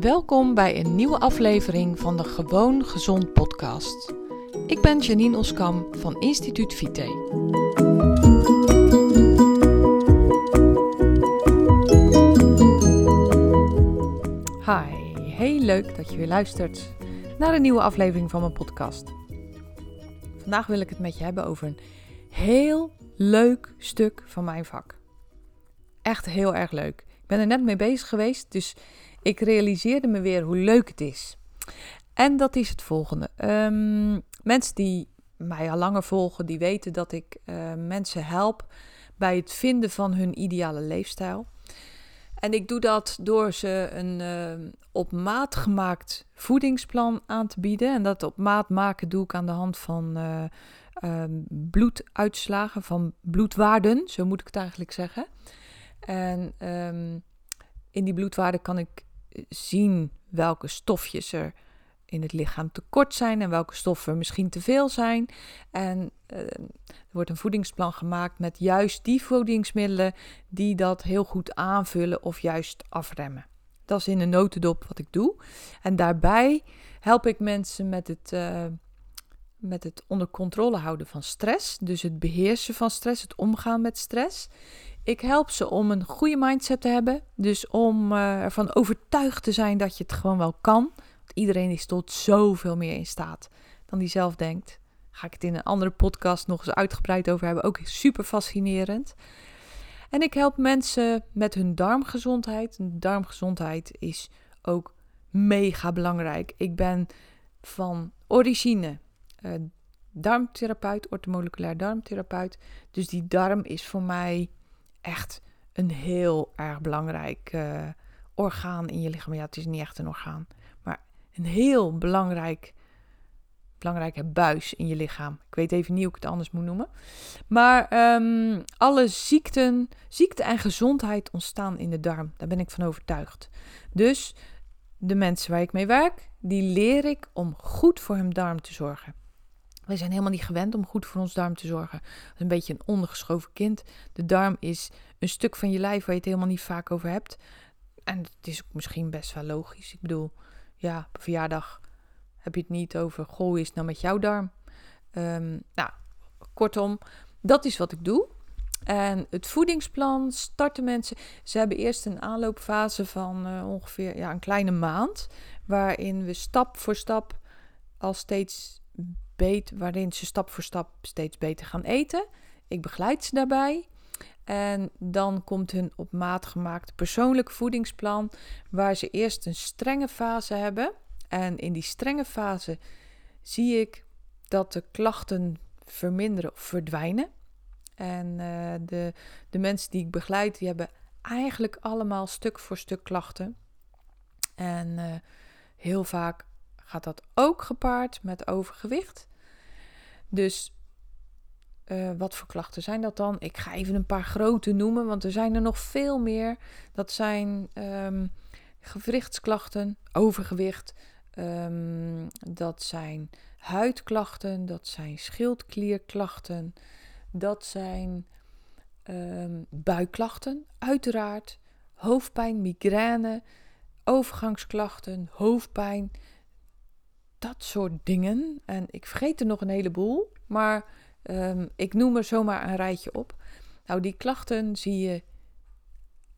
Welkom bij een nieuwe aflevering van de Gewoon Gezond podcast. Ik ben Janine Oskam van Instituut Vite. Hi, heel leuk dat je weer luistert naar een nieuwe aflevering van mijn podcast. Vandaag wil ik het met je hebben over een heel leuk stuk van mijn vak. Echt heel erg leuk. Ben er net mee bezig geweest, dus ik realiseerde me weer hoe leuk het is. En dat is het volgende. Um, mensen die mij al langer volgen, die weten dat ik uh, mensen help bij het vinden van hun ideale leefstijl. En ik doe dat door ze een uh, op maat gemaakt voedingsplan aan te bieden. En dat op maat maken doe ik aan de hand van uh, um, bloeduitslagen, van bloedwaarden, zo moet ik het eigenlijk zeggen. En in die bloedwaarden kan ik zien welke stofjes er in het lichaam tekort zijn en welke stoffen misschien te veel zijn. En uh, er wordt een voedingsplan gemaakt met juist die voedingsmiddelen die dat heel goed aanvullen of juist afremmen. Dat is in een notendop wat ik doe. En daarbij help ik mensen met het, uh, met het onder controle houden van stress. Dus het beheersen van stress, het omgaan met stress. Ik help ze om een goede mindset te hebben. Dus om uh, ervan overtuigd te zijn dat je het gewoon wel kan. Want iedereen is tot zoveel meer in staat dan die zelf denkt. Ga ik het in een andere podcast nog eens uitgebreid over hebben. Ook super fascinerend. En ik help mensen met hun darmgezondheid. Darmgezondheid is ook mega belangrijk. Ik ben van origine uh, darmtherapeut, ortomoleculair darmtherapeut. Dus die darm is voor mij echt een heel erg belangrijk uh, orgaan in je lichaam. Ja, het is niet echt een orgaan, maar een heel belangrijk, belangrijke buis in je lichaam. Ik weet even niet hoe ik het anders moet noemen. Maar um, alle ziekten, ziekte en gezondheid ontstaan in de darm. Daar ben ik van overtuigd. Dus de mensen waar ik mee werk, die leer ik om goed voor hun darm te zorgen. We zijn helemaal niet gewend om goed voor ons darm te zorgen. Is een beetje een ondergeschoven kind. De darm is een stuk van je lijf waar je het helemaal niet vaak over hebt. En het is ook misschien best wel logisch. Ik bedoel, ja, verjaardag heb je het niet over, goh, is nou met jouw darm? Um, nou, kortom, dat is wat ik doe. En het voedingsplan starten mensen. Ze hebben eerst een aanloopfase van uh, ongeveer ja, een kleine maand. Waarin we stap voor stap al steeds beet, waarin ze stap voor stap steeds beter gaan eten. Ik begeleid ze daarbij. En dan komt hun op maat gemaakt persoonlijk voedingsplan, waar ze eerst een strenge fase hebben. En in die strenge fase zie ik dat de klachten verminderen of verdwijnen. En uh, de, de mensen die ik begeleid, die hebben eigenlijk allemaal stuk voor stuk klachten. En uh, heel vaak gaat dat ook gepaard met overgewicht. Dus uh, wat voor klachten zijn dat dan? Ik ga even een paar grote noemen, want er zijn er nog veel meer. Dat zijn um, gewrichtsklachten, overgewicht. Um, dat zijn huidklachten, dat zijn schildklierklachten, dat zijn um, buikklachten, uiteraard. Hoofdpijn, migraine, overgangsklachten, hoofdpijn, dat soort dingen. En ik vergeet er nog een heleboel, maar um, ik noem er zomaar een rijtje op. Nou, die klachten zie je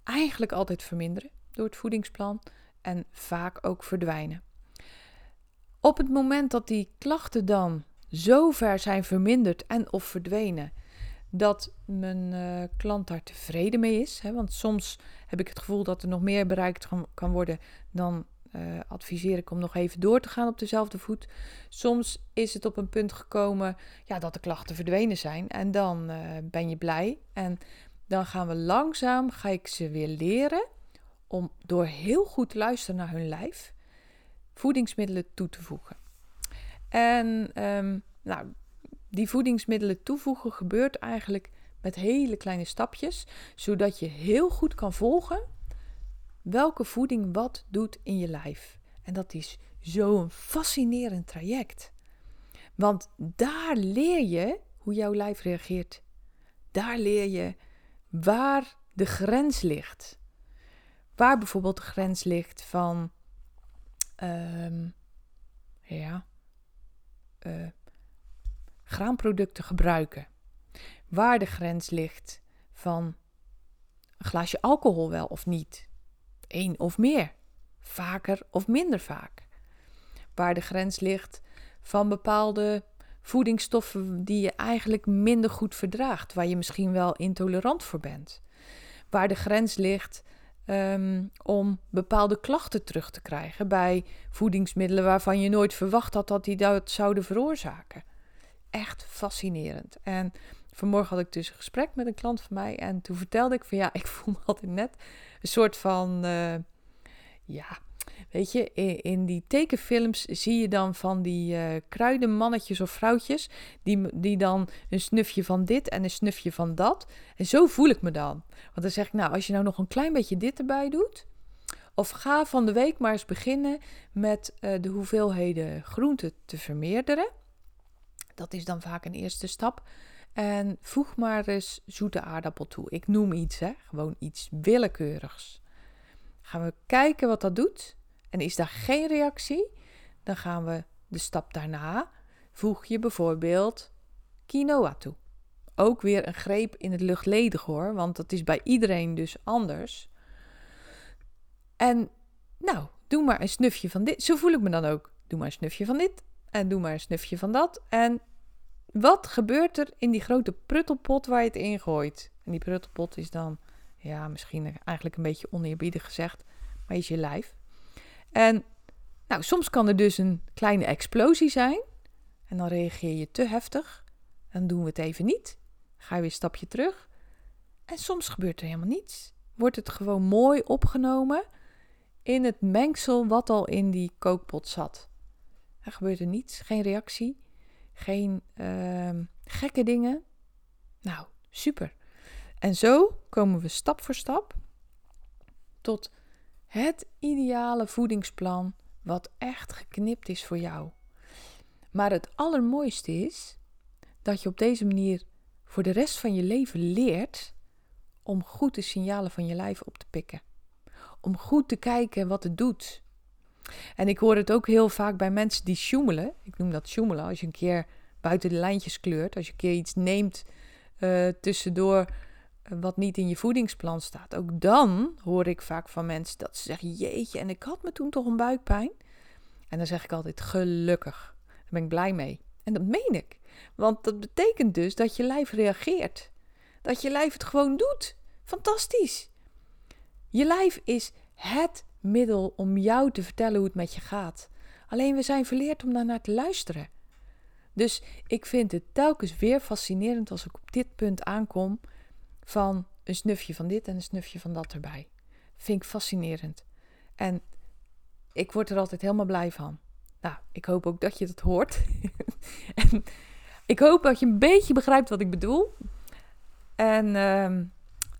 eigenlijk altijd verminderen door het voedingsplan en vaak ook verdwijnen. Op het moment dat die klachten dan zo ver zijn verminderd en of verdwenen dat mijn uh, klant daar tevreden mee is, hè, want soms heb ik het gevoel dat er nog meer bereikt kan worden dan uh, adviseer ik om nog even door te gaan op dezelfde voet. Soms is het op een punt gekomen ja, dat de klachten verdwenen zijn. En dan uh, ben je blij. En dan gaan we langzaam, ga ik ze weer leren om door heel goed te luisteren naar hun lijf, voedingsmiddelen toe te voegen. En um, nou, die voedingsmiddelen toevoegen gebeurt eigenlijk met hele kleine stapjes, zodat je heel goed kan volgen welke voeding wat doet in je lijf. En dat is zo'n fascinerend traject. Want daar leer je hoe jouw lijf reageert. Daar leer je waar de grens ligt. Waar bijvoorbeeld de grens ligt van ehm, ja, uh, graanproducten gebruiken. Waar de grens ligt van een glaasje alcohol wel of niet. Eén of meer. Vaker of minder vaak. Waar de grens ligt van bepaalde voedingsstoffen die je eigenlijk minder goed verdraagt, waar je misschien wel intolerant voor bent. Waar de grens ligt Ehm, om bepaalde klachten terug te krijgen bij voedingsmiddelen waarvan je nooit verwacht had dat die dat zouden veroorzaken. Echt fascinerend. En vanmorgen had ik dus een gesprek met een klant van mij en toen vertelde ik van ja, ik voel me altijd net een soort van, uh, ja, Weet je, in, die tekenfilms zie je dan van die uh, kruidenmannetjes of vrouwtjes, die, die dan een snufje van dit en een snufje van dat. En zo voel ik me dan. Want dan zeg ik, nou, als je nou nog een klein beetje dit erbij doet, of ga van de week maar eens beginnen met uh, de hoeveelheden groenten te vermeerderen. Dat is dan vaak een eerste stap. En voeg maar eens zoete aardappel toe. Ik noem iets, hè? gewoon iets willekeurigs. Gaan we kijken wat dat doet. En is daar geen reactie, dan gaan we de stap daarna. Voeg je bijvoorbeeld quinoa toe. Ook weer een greep in het luchtledig hoor, want dat is bij iedereen dus anders. En nou, doe maar een snufje van dit. Zo voel ik me dan ook. Doe maar een snufje van dit en doe maar een snufje van dat. En wat gebeurt er in die grote pruttelpot waar je het in gooit? En die pruttelpot is dan, ja, misschien eigenlijk een beetje oneerbiedig gezegd, maar is je lijf. En nou, soms kan er dus een kleine explosie zijn. En dan reageer je te heftig. Dan doen we het even niet. Ga je weer een stapje terug. En soms gebeurt er helemaal niets. Wordt het gewoon mooi opgenomen in het mengsel wat al in die kookpot zat. Er gebeurt er niets, geen reactie, geen uh, gekke dingen. Nou, super. En zo komen we stap voor stap tot het ideale voedingsplan wat echt geknipt is voor jou. Maar het allermooiste is dat je op deze manier voor de rest van je leven leert om goed de signalen van je lijf op te pikken. Om goed te kijken wat het doet. En ik hoor het ook heel vaak bij mensen die sjoemelen. Ik noem dat sjoemelen. Als je een keer buiten de lijntjes kleurt. Als je een keer iets neemt uh, tussendoor wat niet in je voedingsplan staat. Ook dan hoor ik vaak van mensen dat ze zeggen: Jeetje, en ik had me toen toch een buikpijn. En dan zeg ik altijd: Gelukkig. Daar ben ik blij mee. En dat meen ik. Want dat betekent dus dat je lijf reageert. Dat je lijf het gewoon doet. Fantastisch. Je lijf is het middel om jou te vertellen hoe het met je gaat. Alleen we zijn verleerd om daarnaar te luisteren. Dus ik vind het telkens weer fascinerend als ik op dit punt aankom van een snufje van dit en een snufje van dat erbij. Vind ik fascinerend. En ik word er altijd helemaal blij van. Nou, ik hoop ook dat je dat hoort. en ik hoop dat je een beetje begrijpt wat ik bedoel. En uh,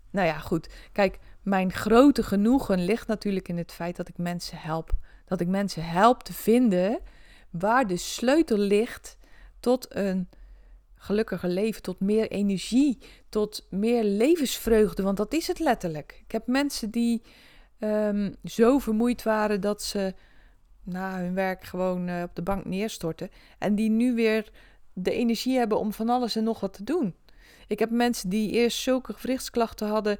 nou ja, goed. Kijk, mijn grote genoegen ligt natuurlijk in het feit dat ik mensen help. Dat ik mensen help te vinden waar de sleutel ligt tot een gelukkiger leven, tot meer energie, tot meer levensvreugde. Want dat is het letterlijk. Ik heb mensen die um, zo vermoeid waren dat ze na hun werk gewoon uh, op de bank neerstorten. En die nu weer de energie hebben om van alles en nog wat te doen. Ik heb mensen die eerst zulke gewrichtsklachten hadden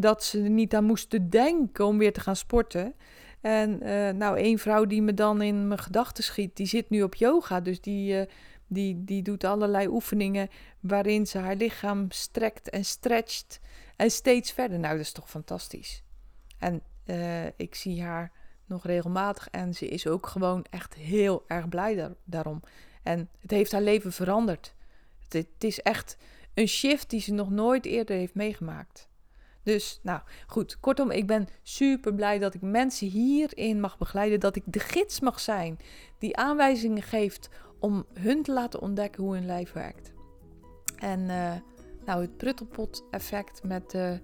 dat ze er niet aan moesten denken om weer te gaan sporten. En uh, nou, één vrouw die me dan in mijn gedachten schiet, die zit nu op yoga. Dus die uh, die, die doet allerlei oefeningen waarin ze haar lichaam strekt en stretcht en steeds verder. Nou, dat is toch fantastisch. En uh, ik zie haar nog regelmatig en ze is ook gewoon echt heel erg blij daar, daarom. En het heeft haar leven veranderd. Het is echt een shift die ze nog nooit eerder heeft meegemaakt. Dus, nou goed, kortom, ik ben super blij dat ik mensen hierin mag begeleiden, dat ik de gids mag zijn die aanwijzingen geeft om hun te laten ontdekken hoe hun lijf werkt. En uh, nou, het pruttelpot-effect met de,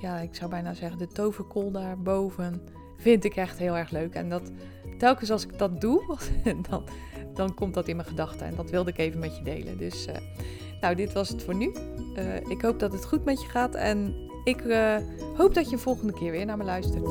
ja, ik zou bijna zeggen, de toverkool daarboven, vind ik echt heel erg leuk. En dat telkens als ik dat doe, dan, dan komt dat in mijn gedachten. En dat wilde ik even met je delen. Dus, uh, nou, dit was het voor nu. Uh, ik hoop dat het goed met je gaat. En ik hoop dat je volgende keer weer naar me luistert.